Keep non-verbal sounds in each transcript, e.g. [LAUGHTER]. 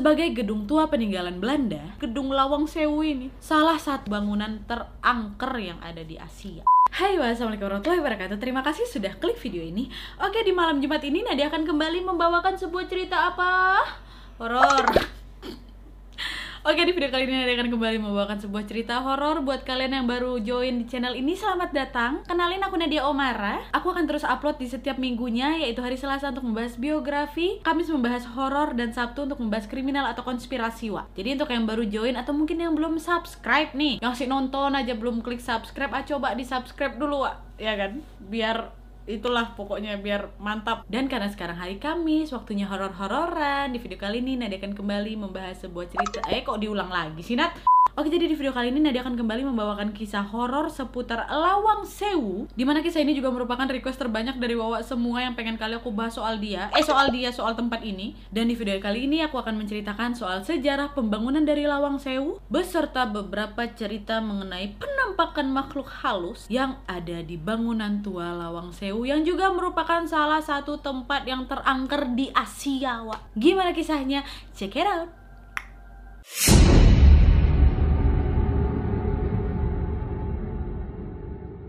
Sebagai gedung tua peninggalan Belanda, gedung Lawang Sewu ini salah satu bangunan terangker yang ada di Asia. Hai wassalamualaikum warahmatullahi wabarakatuh Terima kasih sudah klik video ini Oke di malam Jumat ini Nadia akan kembali membawakan sebuah cerita apa? Horor Oke di video kali ini Nadia akan kembali membawakan sebuah cerita horor buat kalian yang baru join di channel ini selamat datang. Kenalin aku Nadia Omara. Aku akan terus upload di setiap minggunya yaitu hari Selasa untuk membahas biografi, Kamis membahas horor dan Sabtu untuk membahas kriminal atau konspirasi wa. Jadi untuk yang baru join atau mungkin yang belum subscribe nih, yang sih nonton aja belum klik subscribe, ah coba di subscribe dulu wa, ya kan? Biar itulah pokoknya biar mantap. Dan karena sekarang hari Kamis waktunya horor-hororan di video kali ini Nadia akan kembali membahas sebuah cerita. Eh kok diulang lagi sih Nat Oke jadi di video kali ini Nadia akan kembali membawakan kisah horor seputar Lawang Sewu Di mana kisah ini juga merupakan request terbanyak dari Wawa semua yang pengen kali aku bahas soal dia Eh soal dia, soal tempat ini Dan di video kali ini aku akan menceritakan soal sejarah pembangunan dari Lawang Sewu Beserta beberapa cerita mengenai penampakan makhluk halus Yang ada di bangunan tua Lawang Sewu Yang juga merupakan salah satu tempat yang terangker di Asia Wak. Gimana kisahnya? Check it out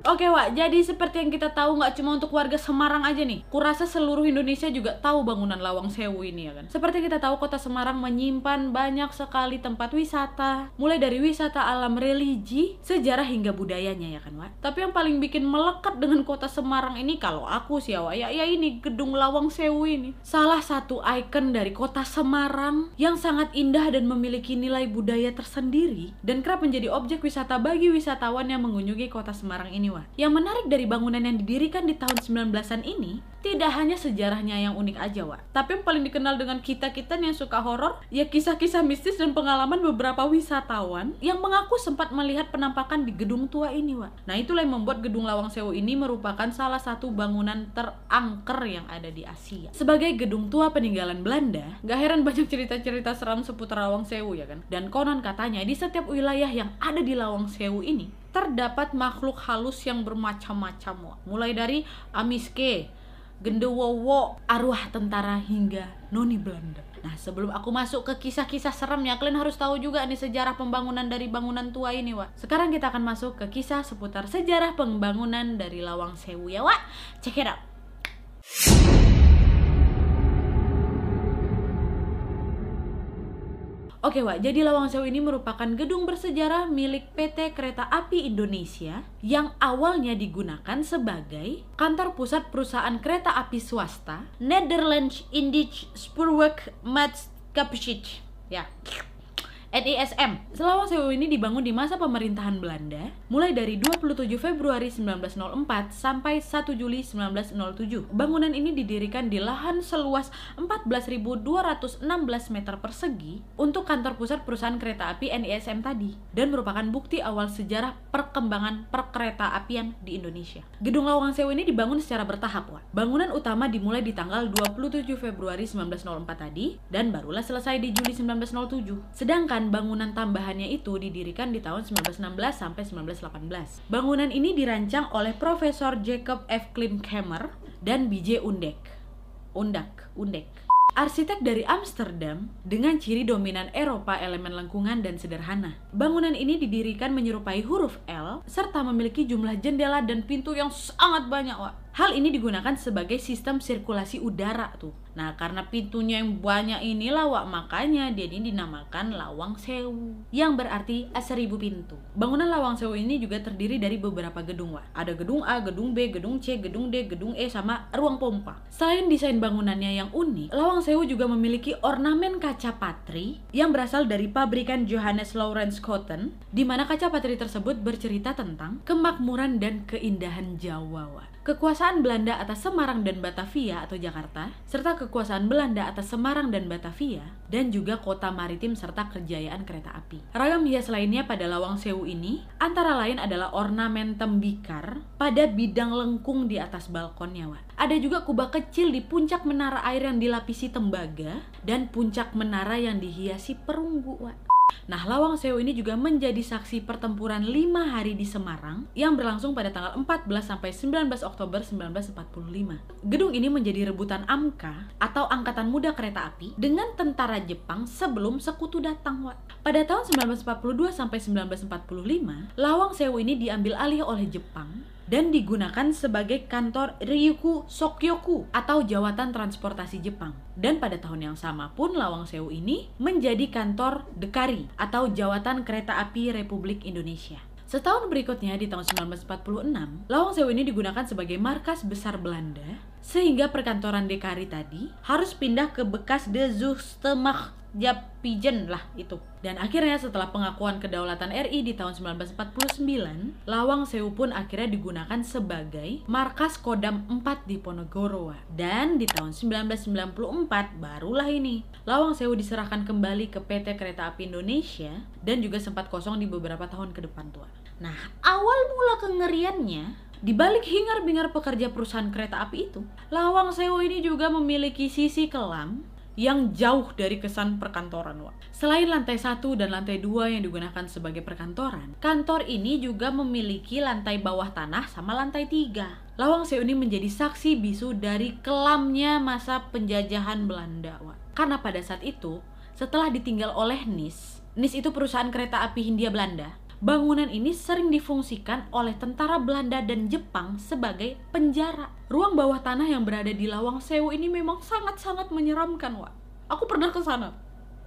Oke Wak, jadi seperti yang kita tahu nggak cuma untuk warga Semarang aja nih. Kurasa seluruh Indonesia juga tahu bangunan Lawang Sewu ini ya kan? Seperti kita tahu kota Semarang menyimpan banyak sekali tempat wisata. Mulai dari wisata alam religi, sejarah hingga budayanya ya kan Wak? Tapi yang paling bikin melekat dengan kota Semarang ini kalau aku sih ya Wak Ya, ya ini gedung Lawang Sewu ini. Salah satu ikon dari kota Semarang Yang sangat indah dan memiliki nilai budaya tersendiri Dan kerap menjadi objek wisata bagi wisatawan yang mengunjungi kota Semarang ini Wak. Yang menarik dari bangunan yang didirikan di tahun 19-an ini tidak hanya sejarahnya yang unik aja, Wak. Tapi yang paling dikenal dengan kita-kita yang suka horor, ya kisah-kisah mistis dan pengalaman beberapa wisatawan yang mengaku sempat melihat penampakan di gedung tua ini, Wak. Nah, itulah yang membuat gedung Lawang Sewu ini merupakan salah satu bangunan terangker yang ada di Asia. Sebagai gedung tua peninggalan Belanda, gak heran banyak cerita-cerita seram seputar Lawang Sewu ya kan. Dan konon katanya di setiap wilayah yang ada di Lawang Sewu ini terdapat makhluk halus yang bermacam-macam, mulai dari Amiske, gendewowo, arwah tentara hingga noni Belanda. Nah, sebelum aku masuk ke kisah-kisah seremnya, kalian harus tahu juga nih sejarah pembangunan dari bangunan tua ini, Wak. Sekarang kita akan masuk ke kisah seputar sejarah pembangunan dari Lawang Sewu ya, Wak. Check it out. Oke Wak, jadi Lawang Sewu ini merupakan gedung bersejarah milik PT Kereta Api Indonesia yang awalnya digunakan sebagai kantor pusat perusahaan kereta api swasta Netherlands Indisch Spoorweg Maatschappij. Ya, NISM. Lawang Sewu ini dibangun di masa pemerintahan Belanda, mulai dari 27 Februari 1904 sampai 1 Juli 1907. Bangunan ini didirikan di lahan seluas 14.216 meter persegi untuk kantor pusat perusahaan kereta api NISM tadi, dan merupakan bukti awal sejarah perkembangan perkereta apian di Indonesia. Gedung Lawang Sewu ini dibangun secara bertahap, Wak. Bangunan utama dimulai di tanggal 27 Februari 1904 tadi, dan barulah selesai di Juli 1907. Sedangkan bangunan tambahannya itu didirikan di tahun 1916 sampai 1918. Bangunan ini dirancang oleh Profesor Jacob F. Klimkemer dan B.J. Undek. Undak, Undek. Arsitek dari Amsterdam dengan ciri dominan Eropa elemen lengkungan dan sederhana. Bangunan ini didirikan menyerupai huruf L serta memiliki jumlah jendela dan pintu yang sangat banyak, Wak. Hal ini digunakan sebagai sistem sirkulasi udara tuh. Nah, karena pintunya yang banyak ini lawak, makanya dia ini dinamakan Lawang Sewu, yang berarti seribu pintu. Bangunan Lawang Sewu ini juga terdiri dari beberapa gedung, Wak. Ada gedung A, gedung B, gedung C, gedung D, gedung E, sama ruang pompa. Selain desain bangunannya yang unik, Lawang Sewu juga memiliki ornamen kaca patri yang berasal dari pabrikan Johannes Lawrence Cotton, di mana kaca patri tersebut bercerita tentang kemakmuran dan keindahan Jawa, Wak. Kekuasaan Belanda atas Semarang dan Batavia atau Jakarta, serta kekuasaan Belanda atas Semarang dan Batavia, dan juga kota maritim serta kejayaan kereta api. Ragam hias lainnya pada Lawang Sewu ini, antara lain adalah ornamen tembikar pada bidang lengkung di atas balkonnya. Wak. Ada juga kubah kecil di puncak menara air yang dilapisi tembaga, dan puncak menara yang dihiasi perunggu. Wak. Nah, Lawang Sewu ini juga menjadi saksi pertempuran lima hari di Semarang yang berlangsung pada tanggal 14 sampai 19 Oktober 1945. Gedung ini menjadi rebutan AMKA atau Angkatan Muda Kereta Api dengan tentara Jepang sebelum sekutu datang. Pada tahun 1942 sampai 1945, Lawang Sewu ini diambil alih oleh Jepang dan digunakan sebagai kantor Ryuku Sokyoku atau Jawatan Transportasi Jepang. Dan pada tahun yang sama pun Lawang Sewu ini menjadi kantor Dekari atau Jawatan Kereta Api Republik Indonesia. Setahun berikutnya di tahun 1946, Lawang Sewu ini digunakan sebagai markas besar Belanda sehingga perkantoran Dekari tadi harus pindah ke bekas De Zuchtemach Japijen lah itu. Dan akhirnya setelah pengakuan kedaulatan RI di tahun 1949, Lawang Sewu pun akhirnya digunakan sebagai markas Kodam 4 di Ponorogo. Dan di tahun 1994 barulah ini Lawang Sewu diserahkan kembali ke PT Kereta Api Indonesia dan juga sempat kosong di beberapa tahun ke depan tua. Nah, awal mula kengeriannya di balik hingar-bingar pekerja perusahaan kereta api itu, Lawang Sewu ini juga memiliki sisi kelam yang jauh dari kesan perkantoran Wak. Selain lantai satu dan lantai dua yang digunakan sebagai perkantoran, kantor ini juga memiliki lantai bawah tanah sama lantai tiga. Lawang Sewu ini menjadi saksi bisu dari kelamnya masa penjajahan Belanda Wak. Karena pada saat itu, setelah ditinggal oleh NIS, NIS itu perusahaan kereta api Hindia Belanda, Bangunan ini sering difungsikan oleh tentara Belanda dan Jepang sebagai penjara. Ruang bawah tanah yang berada di Lawang Sewu ini memang sangat-sangat menyeramkan, Wak. Aku pernah ke sana.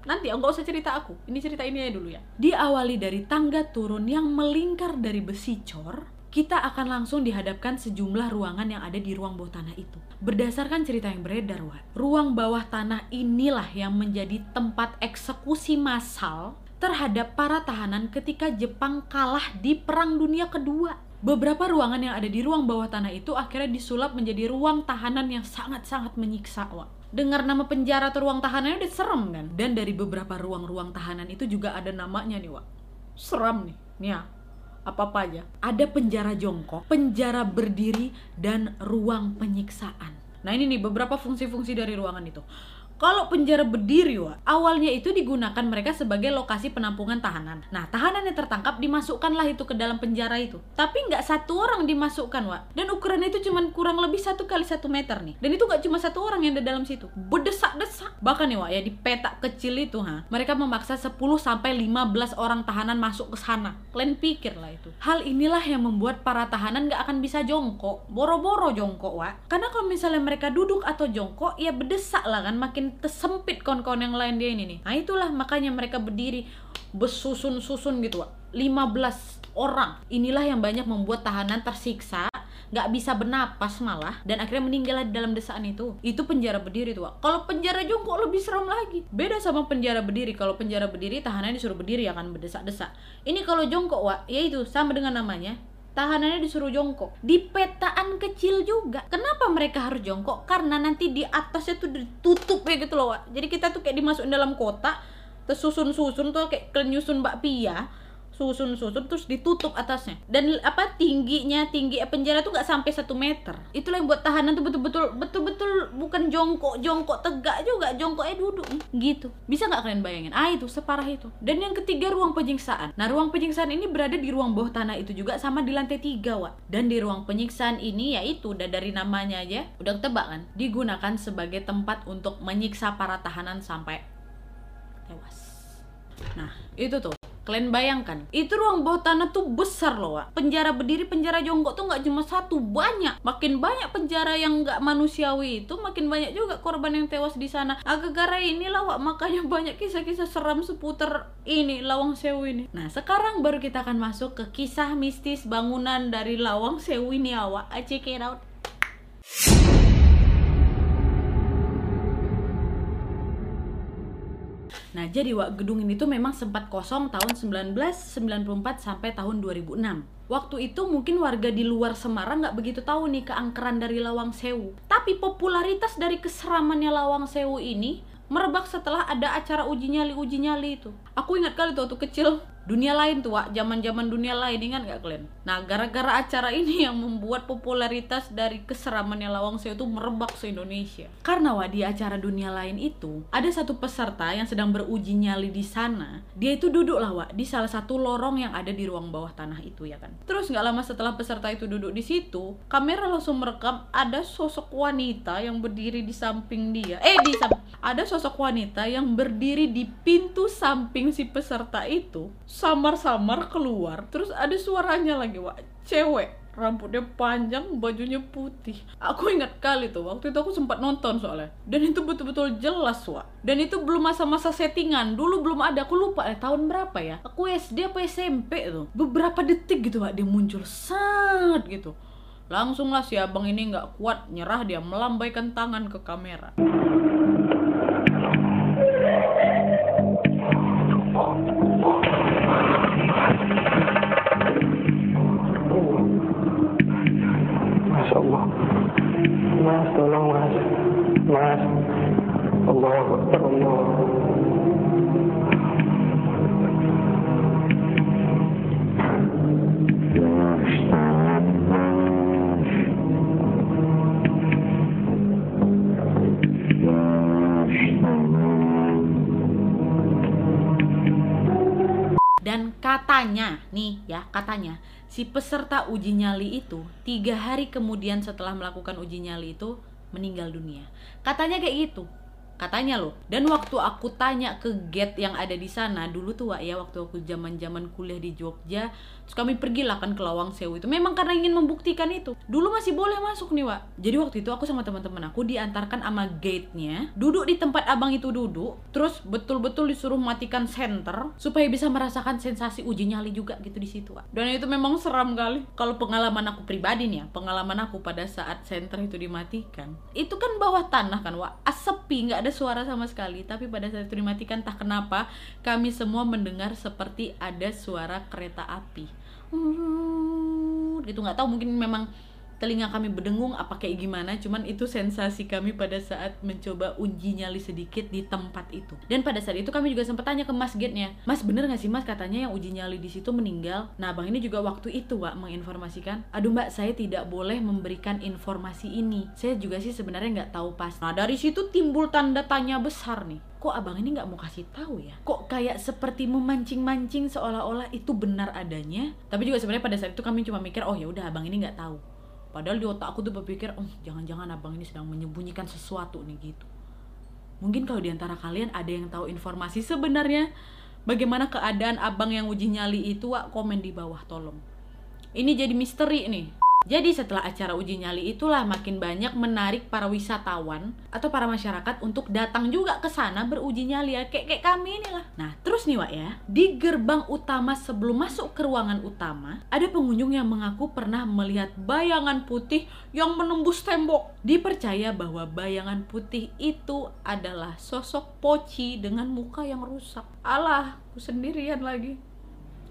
Nanti enggak usah cerita aku. Ini cerita ini aja dulu ya. Diawali dari tangga turun yang melingkar dari besi cor, kita akan langsung dihadapkan sejumlah ruangan yang ada di ruang bawah tanah itu. Berdasarkan cerita yang beredar, Wak, ruang bawah tanah inilah yang menjadi tempat eksekusi massal terhadap para tahanan ketika Jepang kalah di Perang Dunia Kedua. Beberapa ruangan yang ada di ruang bawah tanah itu akhirnya disulap menjadi ruang tahanan yang sangat-sangat menyiksa, Wak. Dengar nama penjara atau ruang tahanannya udah serem kan? Dan dari beberapa ruang-ruang tahanan itu juga ada namanya nih, Wak. Serem nih, nih ya. Apa-apa aja. Ada penjara jongkok, penjara berdiri, dan ruang penyiksaan. Nah ini nih beberapa fungsi-fungsi dari ruangan itu. Kalau penjara berdiri, Wak, awalnya itu digunakan mereka sebagai lokasi penampungan tahanan. Nah, tahanan yang tertangkap dimasukkanlah itu ke dalam penjara itu. Tapi nggak satu orang dimasukkan, Wak. Dan ukurannya itu cuma kurang lebih satu kali satu meter nih. Dan itu nggak cuma satu orang yang ada dalam situ. Berdesak-desak. Bahkan nih, Wak, ya di peta kecil itu, ha, mereka memaksa 10 sampai 15 orang tahanan masuk ke sana. Kalian pikir lah itu. Hal inilah yang membuat para tahanan nggak akan bisa jongkok. Boro-boro jongkok, Wak. Karena kalau misalnya mereka duduk atau jongkok, ya berdesak lah kan, makin tersempit kawan-kawan yang lain dia ini nih. Nah itulah makanya mereka berdiri bersusun-susun gitu Wak. 15 orang. Inilah yang banyak membuat tahanan tersiksa nggak bisa bernapas malah dan akhirnya meninggal di dalam desaan itu. Itu penjara berdiri tuh kalau penjara jongkok lebih serem lagi. Beda sama penjara berdiri. Kalau penjara berdiri tahanan disuruh berdiri akan berdesak-desak. Ini kalau jongkok wak ya itu sama dengan namanya tahanannya disuruh jongkok. Di petaan kecil juga. Kenapa mereka harus jongkok? Karena nanti di atasnya tuh ditutup kayak gitu loh Wak. jadi kita tuh kayak dimasukin dalam kotak tersusun-susun tuh kayak kenyusun bakpia susun-susun terus ditutup atasnya. Dan apa tingginya tinggi penjara tuh nggak sampai satu meter. Itulah yang buat tahanan tuh betul-betul betul-betul bukan jongkok jongkok tegak juga jongkoknya duduk. Gitu. Bisa nggak kalian bayangin? Ah itu separah itu. Dan yang ketiga ruang penyiksaan. Nah ruang penyiksaan ini berada di ruang bawah tanah itu juga sama di lantai tiga wa dan di ruang penyiksaan ini yaitu udah dari namanya aja udah ketebak kan? Digunakan sebagai tempat untuk menyiksa para tahanan sampai tewas. Nah itu tuh Kalian bayangkan, itu ruang bawah tanah tuh besar loh, Wak. Penjara berdiri, penjara jongkok tuh nggak cuma satu, banyak. Makin banyak penjara yang nggak manusiawi itu, makin banyak juga korban yang tewas di sana. Agak gara inilah, Wak, makanya banyak kisah-kisah seram seputar ini, Lawang Sewu ini. Nah, sekarang baru kita akan masuk ke kisah mistis bangunan dari Lawang Sewu ini, awak. Check it out. Nah, jadi Wak, gedung ini tuh memang sempat kosong tahun 1994 sampai tahun 2006. Waktu itu mungkin warga di luar Semarang nggak begitu tahu nih keangkeran dari Lawang Sewu. Tapi popularitas dari keseramannya Lawang Sewu ini merebak setelah ada acara uji nyali uji nyali itu. Aku ingat kali tuh waktu kecil dunia lain tuh Wak. Zaman zaman dunia lain ingat gak kalian nah gara-gara acara ini yang membuat popularitas dari keseramannya Lawang Sewu itu merebak se Indonesia karena Wak di acara dunia lain itu ada satu peserta yang sedang beruji nyali di sana. Dia itu duduk lah Wak di salah satu lorong yang ada di ruang bawah tanah itu ya kan? Terus nggak lama setelah peserta itu duduk di situ kamera langsung merekam ada sosok wanita yang berdiri di samping dia. Eh di samping ada sosok wanita yang berdiri di pintu samping si peserta itu samar-samar keluar terus ada suaranya lagi wah cewek rambutnya panjang, bajunya putih. Aku ingat kali tuh, waktu itu aku sempat nonton soalnya. Dan itu betul-betul jelas, Wak. Dan itu belum masa-masa settingan. Dulu belum ada, aku lupa eh tahun berapa ya. Aku SD apa SMP tuh. Beberapa detik gitu, Wak, dia muncul sangat gitu. Langsung lah si abang ini nggak kuat, nyerah dia melambaikan tangan ke kamera. Dan katanya, nih ya katanya, si peserta uji nyali itu tiga hari kemudian setelah melakukan uji nyali itu meninggal dunia. Katanya kayak gitu. Katanya loh. Dan waktu aku tanya ke gate yang ada di sana dulu tuh Wak ya waktu aku zaman-zaman kuliah di Jogja, terus kami pergilah kan ke Lawang Sewu itu. Memang karena ingin membuktikan itu. Dulu masih boleh masuk nih Wak. Jadi waktu itu aku sama teman-teman aku diantarkan sama gate-nya, duduk di tempat abang itu duduk, terus betul-betul disuruh matikan senter supaya bisa merasakan sensasi uji nyali juga gitu di situ Wak. Dan itu memang seram kali. Kalau pengalaman aku pribadi nih ya, pengalaman aku pada saat senter itu dimatikan, itu kan bawah tanah kan Wak, sepi nggak ada suara sama sekali tapi pada saat itu dimatikan tak kenapa kami semua mendengar seperti ada suara kereta api gitu nggak tahu mungkin memang telinga kami berdengung apa kayak gimana. Cuman itu sensasi kami pada saat mencoba uji nyali sedikit di tempat itu. Dan pada saat itu kami juga sempat tanya ke mas gate-nya mas bener nggak sih mas? Katanya yang uji nyali di situ meninggal. Nah bang ini juga waktu itu pak menginformasikan aduh mbak saya tidak boleh memberikan informasi ini. Saya juga sih sebenarnya nggak tahu pas. Nah dari situ timbul tanda tanya besar nih. Kok abang ini nggak mau kasih tahu ya? Kok kayak seperti memancing-mancing seolah-olah itu benar adanya? Tapi juga sebenarnya pada saat itu kami cuma mikir oh ya udah abang ini nggak tahu Padahal di otak aku tuh berpikir, oh jangan-jangan abang ini sedang menyembunyikan sesuatu nih gitu. Mungkin kalau di antara kalian ada yang tahu informasi sebenarnya bagaimana keadaan abang yang uji nyali itu, wak komen di bawah tolong. Ini jadi misteri nih. Jadi setelah acara uji nyali itulah makin banyak menarik para wisatawan atau para masyarakat untuk datang juga ke sana beruji nyali ya kayak kayak kami inilah. Nah terus nih Wak ya di gerbang utama sebelum masuk ke ruangan utama ada pengunjung yang mengaku pernah melihat bayangan putih yang menembus tembok. Dipercaya bahwa bayangan putih itu adalah sosok poci dengan muka yang rusak. Alah, aku sendirian lagi.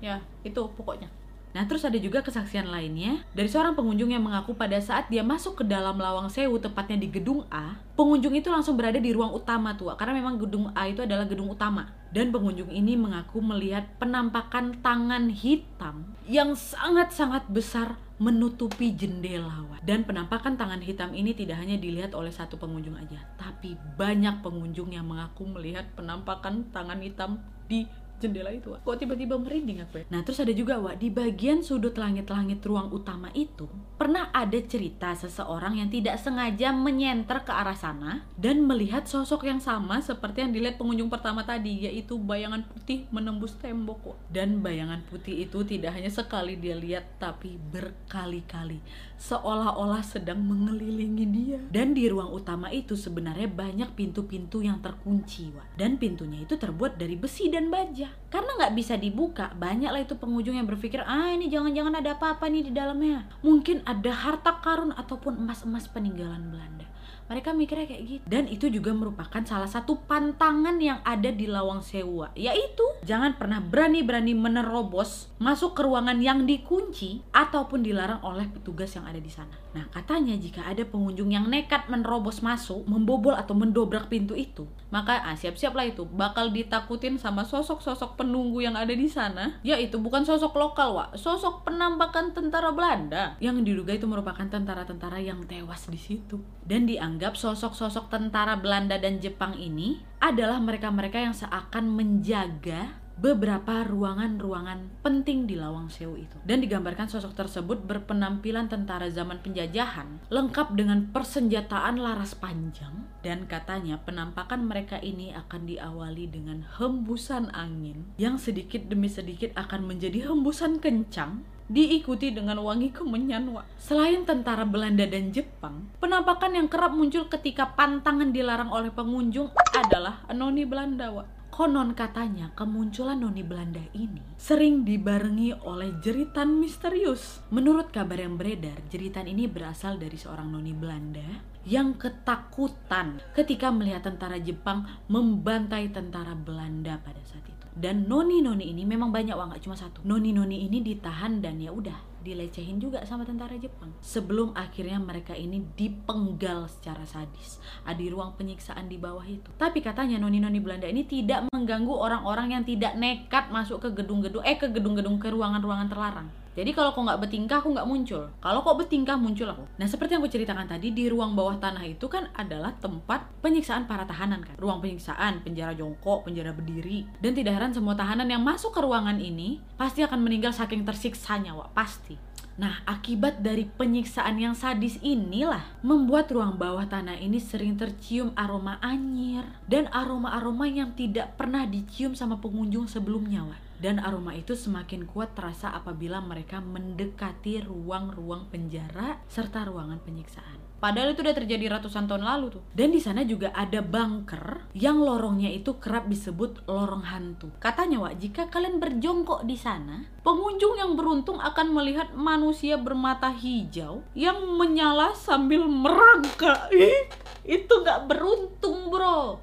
Ya itu pokoknya. Nah, terus ada juga kesaksian lainnya dari seorang pengunjung yang mengaku pada saat dia masuk ke dalam Lawang Sewu, tepatnya di gedung A, pengunjung itu langsung berada di ruang utama tuh, karena memang gedung A itu adalah gedung utama. Dan pengunjung ini mengaku melihat penampakan tangan hitam yang sangat-sangat besar menutupi jendela. Dan penampakan tangan hitam ini tidak hanya dilihat oleh satu pengunjung aja, tapi banyak pengunjung yang mengaku melihat penampakan tangan hitam di jendela itu kok tiba-tiba merinding aku ya nah terus ada juga Wak di bagian sudut langit-langit ruang utama itu pernah ada cerita seseorang yang tidak sengaja menyenter ke arah sana dan melihat sosok yang sama seperti yang dilihat pengunjung pertama tadi yaitu bayangan putih menembus tembok Wak. dan bayangan putih itu tidak hanya sekali dia lihat tapi berkali-kali seolah-olah sedang mengelilingi dia dan di ruang utama itu sebenarnya banyak pintu-pintu yang terkunci Wak. dan pintunya itu terbuat dari besi dan baja karena nggak bisa dibuka banyaklah itu pengunjung yang berpikir ah ini jangan-jangan ada apa-apa nih di dalamnya. Mungkin ada harta karun ataupun emas-emas peninggalan Belanda mereka mikirnya kayak gitu. Dan itu juga merupakan salah satu pantangan yang ada di Lawang Sewu yaitu jangan pernah berani-berani menerobos masuk ke ruangan yang dikunci ataupun dilarang oleh petugas yang ada di sana. Nah katanya jika ada pengunjung yang nekat menerobos masuk membobol atau mendobrak pintu itu maka ah, siap-siap lah itu. Bakal ditakutin sama sosok-sosok penunggu yang ada di sana. Yaitu bukan sosok lokal Wak. Sosok penampakan tentara Belanda. Yang diduga itu merupakan tentara-tentara yang tewas di situ. Dan dianggap sosok-sosok tentara Belanda dan Jepang ini adalah mereka-mereka yang seakan menjaga beberapa ruangan-ruangan penting di Lawang Sewu itu. Dan digambarkan sosok tersebut berpenampilan tentara zaman penjajahan, lengkap dengan persenjataan laras panjang, dan katanya penampakan mereka ini akan diawali dengan hembusan angin yang sedikit demi sedikit akan menjadi hembusan kencang diikuti dengan wangi kemenyan Wak. Selain tentara Belanda dan Jepang, penampakan yang kerap muncul ketika pantangan dilarang oleh pengunjung adalah noni Belanda Wak. Konon katanya kemunculan noni Belanda ini sering dibarengi oleh jeritan misterius. Menurut kabar yang beredar, jeritan ini berasal dari seorang noni Belanda yang ketakutan ketika melihat tentara Jepang membantai tentara Belanda pada saat itu. Dan noni-noni ini memang banyak wah nggak cuma satu. Noni-noni ini ditahan dan ya udah dilecehin juga sama tentara Jepang. Sebelum akhirnya mereka ini dipenggal secara sadis. Di ruang penyiksaan di bawah itu. Tapi katanya noni-noni Belanda ini tidak mengganggu orang-orang yang tidak nekat masuk ke gedung-gedung eh ke gedung-gedung ke ruangan-ruangan terlarang jadi kalau kok nggak bertingkah aku nggak muncul. Kalau kok bertingkah muncul aku. Nah seperti yang aku ceritakan tadi di ruang bawah tanah itu kan adalah tempat penyiksaan para tahanan kan. Ruang penyiksaan, penjara jongkok, penjara berdiri. Dan tidak heran semua tahanan yang masuk ke ruangan ini pasti akan meninggal saking tersiksanya, wak pasti. Nah, akibat dari penyiksaan yang sadis inilah membuat ruang bawah tanah ini sering tercium aroma anyir dan aroma-aroma yang tidak pernah dicium sama pengunjung sebelumnya, Wak. Dan aroma itu semakin kuat terasa apabila mereka mendekati ruang-ruang penjara serta ruangan penyiksaan. Padahal itu udah terjadi ratusan tahun lalu tuh. Dan di sana juga ada bunker yang lorongnya itu kerap disebut lorong hantu. Katanya, Wak, jika kalian berjongkok di sana, pengunjung yang beruntung akan melihat manusia bermata hijau yang menyala sambil merangkak. Ih, itu nggak beruntung, bro.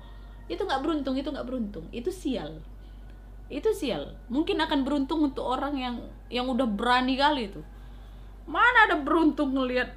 Itu nggak beruntung, itu nggak beruntung. Itu sial itu sial mungkin akan beruntung untuk orang yang yang udah berani kali itu mana ada beruntung ngelihat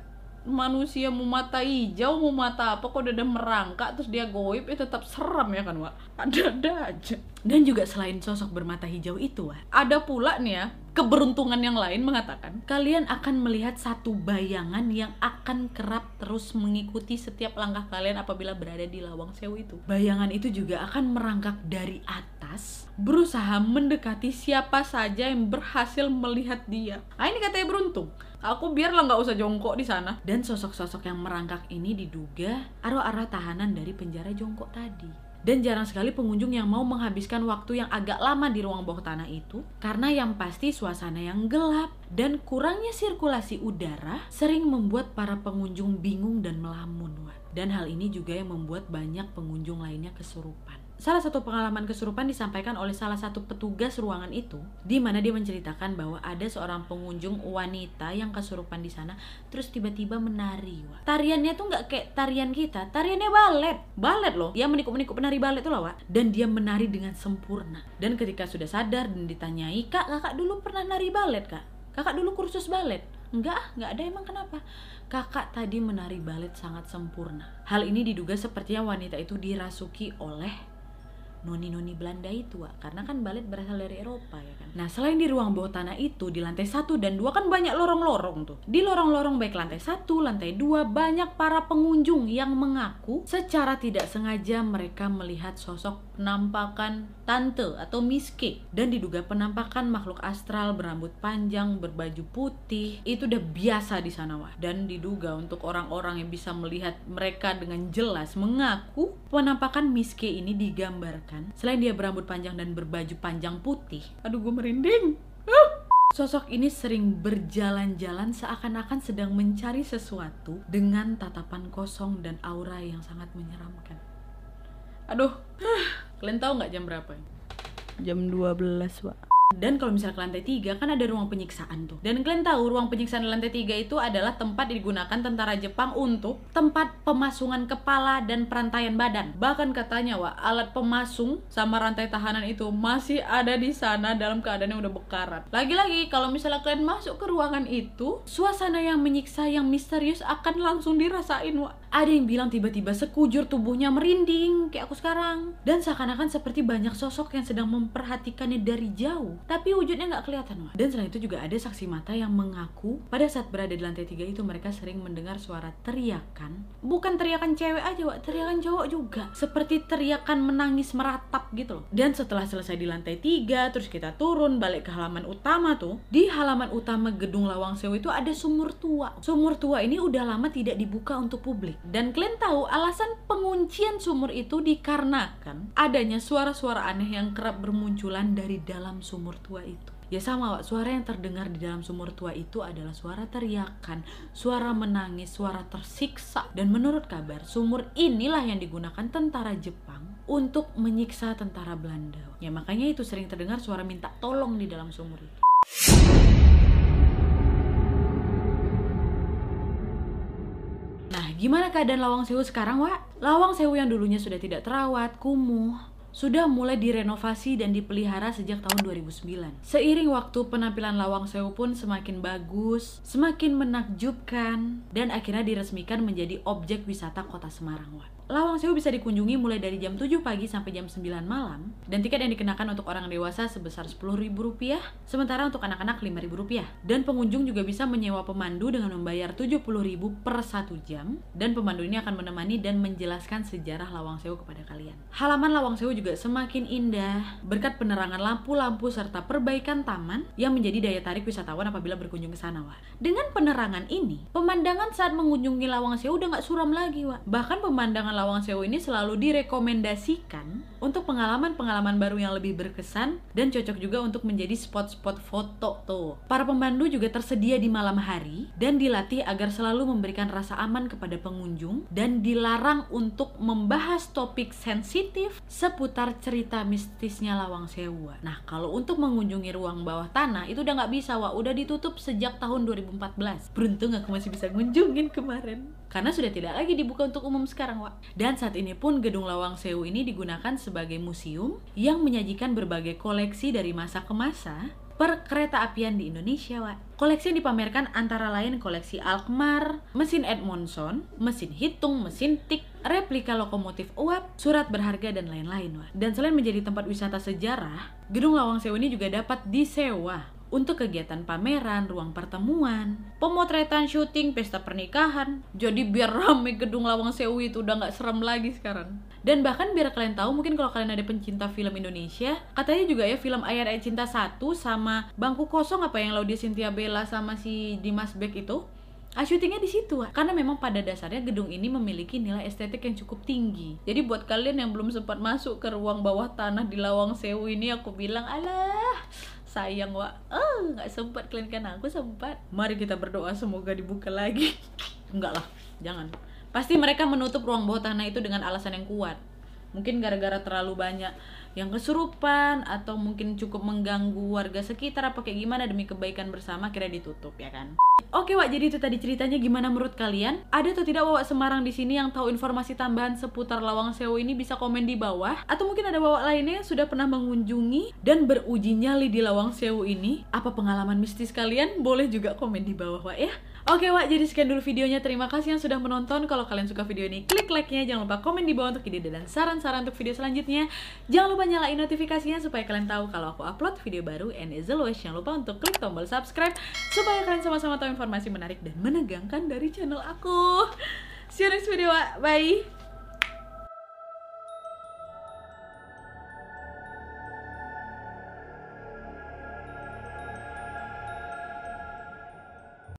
manusia mau mata hijau mau mata apa kok udah merangkak terus dia goib itu tetap seram ya kan Wak? Ada-ada aja. Dan juga selain sosok bermata hijau itu Wak ada pula nih ya keberuntungan yang lain mengatakan kalian akan melihat satu bayangan yang akan kerap terus mengikuti setiap langkah kalian apabila berada di lawang sewu itu. Bayangan itu juga akan merangkak dari atas berusaha mendekati siapa saja yang berhasil melihat dia. Ah ini katanya beruntung aku biarlah nggak usah jongkok di sana. Dan sosok-sosok yang merangkak ini diduga arwah-arwah tahanan dari penjara jongkok tadi. Dan jarang sekali pengunjung yang mau menghabiskan waktu yang agak lama di ruang bawah tanah itu karena yang pasti suasana yang gelap dan kurangnya sirkulasi udara sering membuat para pengunjung bingung dan melamun dan hal ini juga yang membuat banyak pengunjung lainnya kesurupan Salah satu pengalaman kesurupan disampaikan oleh salah satu petugas ruangan itu, di mana dia menceritakan bahwa ada seorang pengunjung wanita yang kesurupan di sana, terus tiba-tiba menari. Wak. Tariannya tuh nggak kayak tarian kita, tariannya balet, balet loh. Dia menikuk-menikuk penari balet tuh loh, Wak. Dan dia menari dengan sempurna. Dan ketika sudah sadar dan ditanyai, kak, kakak dulu pernah nari balet kak? Kakak dulu kursus balet? Enggak, enggak ada emang kenapa? Kakak tadi menari balet sangat sempurna. Hal ini diduga sepertinya wanita itu dirasuki oleh noni-noni Belanda itu Wak. karena kan balet berasal dari Eropa ya kan? Nah selain di ruang bawah tanah itu di lantai satu dan dua kan banyak lorong-lorong tuh. Di lorong-lorong baik lantai satu lantai dua banyak para pengunjung yang mengaku secara tidak sengaja mereka melihat sosok penampakan tante atau miske dan diduga penampakan makhluk astral berambut panjang berbaju putih itu udah biasa di sana wah dan diduga untuk orang-orang yang bisa melihat mereka dengan jelas mengaku penampakan miske ini digambarkan kan selain dia berambut panjang dan berbaju panjang putih aduh gue merinding Sosok ini sering berjalan-jalan seakan-akan sedang mencari sesuatu dengan tatapan kosong dan aura yang sangat menyeramkan. Aduh, kalian tahu nggak jam berapa? Jam 12, Pak. Dan kalau misalnya ke lantai 3 kan ada ruang penyiksaan tuh. Dan kalian tahu ruang penyiksaan di lantai 3 itu adalah tempat digunakan tentara Jepang untuk tempat pemasungan kepala dan perantaian badan. Bahkan katanya, Wak, alat pemasung sama rantai tahanan itu masih ada di sana dalam keadaan yang udah bekarat. Lagi-lagi kalau misalnya kalian masuk ke ruangan itu, suasana yang menyiksa yang misterius akan langsung dirasain, Wak. Ada yang bilang tiba-tiba sekujur tubuhnya merinding kayak aku sekarang. Dan seakan-akan seperti banyak sosok yang sedang memperhatikannya dari jauh. Tapi wujudnya nggak kelihatan, Wak. Dan selain itu juga ada saksi mata yang mengaku pada saat berada di lantai tiga itu mereka sering mendengar suara teriakan. Bukan teriakan cewek aja, Wak. Teriakan cowok juga. Seperti teriakan menangis meratap gitu loh. Dan setelah selesai di lantai tiga, terus kita turun balik ke halaman utama tuh. Di halaman utama gedung Lawang Sewu itu ada sumur tua. Sumur tua ini udah lama tidak dibuka untuk publik. Dan kalian tahu alasan penguncian sumur itu dikarenakan adanya suara-suara aneh yang kerap bermunculan dari dalam sumur tua itu. Ya sama Wak, suara yang terdengar di dalam sumur tua itu adalah suara teriakan, suara menangis, suara tersiksa. Dan menurut kabar, sumur inilah yang digunakan tentara Jepang untuk menyiksa tentara Belanda. Ya makanya itu sering terdengar suara minta tolong di dalam sumur itu. Nah, gimana keadaan Lawang Sewu sekarang, Wak? Lawang Sewu yang dulunya sudah tidak terawat, kumuh, sudah mulai direnovasi dan dipelihara sejak tahun 2009. Seiring waktu, penampilan Lawang Sewu pun semakin bagus, semakin menakjubkan, dan akhirnya diresmikan menjadi objek wisata kota Semarang. Lawang Sewu bisa dikunjungi mulai dari jam 7 pagi sampai jam 9 malam dan tiket yang dikenakan untuk orang dewasa sebesar Rp10.000 sementara untuk anak-anak Rp5.000 dan pengunjung juga bisa menyewa pemandu dengan membayar Rp70.000 per satu jam dan pemandu ini akan menemani dan menjelaskan sejarah Lawang Sewu kepada kalian. Halaman Lawang Sewu juga semakin indah berkat penerangan lampu-lampu serta perbaikan taman yang menjadi daya tarik wisatawan apabila berkunjung ke sana, Wak. Dengan penerangan ini, pemandangan saat mengunjungi Lawang Sewu udah nggak suram lagi, Wak. Bahkan pemandangan Lawang Sewu ini selalu direkomendasikan untuk pengalaman-pengalaman baru yang lebih berkesan dan cocok juga untuk menjadi spot-spot foto tuh. Para pemandu juga tersedia di malam hari dan dilatih agar selalu memberikan rasa aman kepada pengunjung dan dilarang untuk membahas topik sensitif seputar cerita mistisnya Lawang Sewu. Nah, kalau untuk mengunjungi ruang bawah tanah itu udah nggak bisa, Wak. Udah ditutup sejak tahun 2014. Beruntung aku masih bisa ngunjungin kemarin. Karena sudah tidak lagi dibuka untuk umum sekarang, Wak. Dan saat ini pun Gedung Lawang Sewu ini digunakan sebagai museum yang menyajikan berbagai koleksi dari masa ke masa perkereta apian di Indonesia, Wak. Koleksi yang dipamerkan antara lain koleksi Alkmaar, mesin Edmondson, mesin hitung, mesin tik, replika lokomotif uap, surat berharga, dan lain-lain, Wak. Dan selain menjadi tempat wisata sejarah, Gedung Lawang Sewu ini juga dapat disewa untuk kegiatan pameran, ruang pertemuan, pemotretan, syuting, pesta pernikahan. Jadi biar [LAUGHS] rame gedung Lawang Sewu itu udah nggak serem lagi sekarang. Dan bahkan biar kalian tahu, mungkin kalau kalian ada pencinta film Indonesia, katanya juga ya film Ayat Ayat Cinta 1 sama Bangku Kosong apa yang Laudia Cynthia Bella sama si Dimas Beck itu, Ah, syutingnya di situ, karena memang pada dasarnya gedung ini memiliki nilai estetik yang cukup tinggi. Jadi buat kalian yang belum sempat masuk ke ruang bawah tanah di Lawang Sewu ini, aku bilang, alah, sayang wa oh nggak sempat kalian kan aku sempat. Mari kita berdoa semoga dibuka lagi. [LAUGHS] Enggak lah jangan. Pasti mereka menutup ruang bawah tanah itu dengan alasan yang kuat. Mungkin gara-gara terlalu banyak yang kesurupan atau mungkin cukup mengganggu warga sekitar apa kayak gimana demi kebaikan bersama kira ditutup ya kan Oke Wak, jadi itu tadi ceritanya gimana menurut kalian? Ada atau tidak Wak Semarang di sini yang tahu informasi tambahan seputar Lawang Sewu ini bisa komen di bawah? Atau mungkin ada Wak lainnya yang sudah pernah mengunjungi dan beruji nyali di Lawang Sewu ini? Apa pengalaman mistis kalian? Boleh juga komen di bawah Wak ya. Oke Wak, jadi sekian dulu videonya. Terima kasih yang sudah menonton. Kalau kalian suka video ini, klik like-nya. Jangan lupa komen di bawah untuk ide dan saran-saran untuk video selanjutnya. Jangan lupa nyalain notifikasinya supaya kalian tahu kalau aku upload video baru. And as always, jangan lupa untuk klik tombol subscribe supaya kalian sama-sama tahu informasi menarik dan menegangkan dari channel aku. See you next video, Wak. Bye!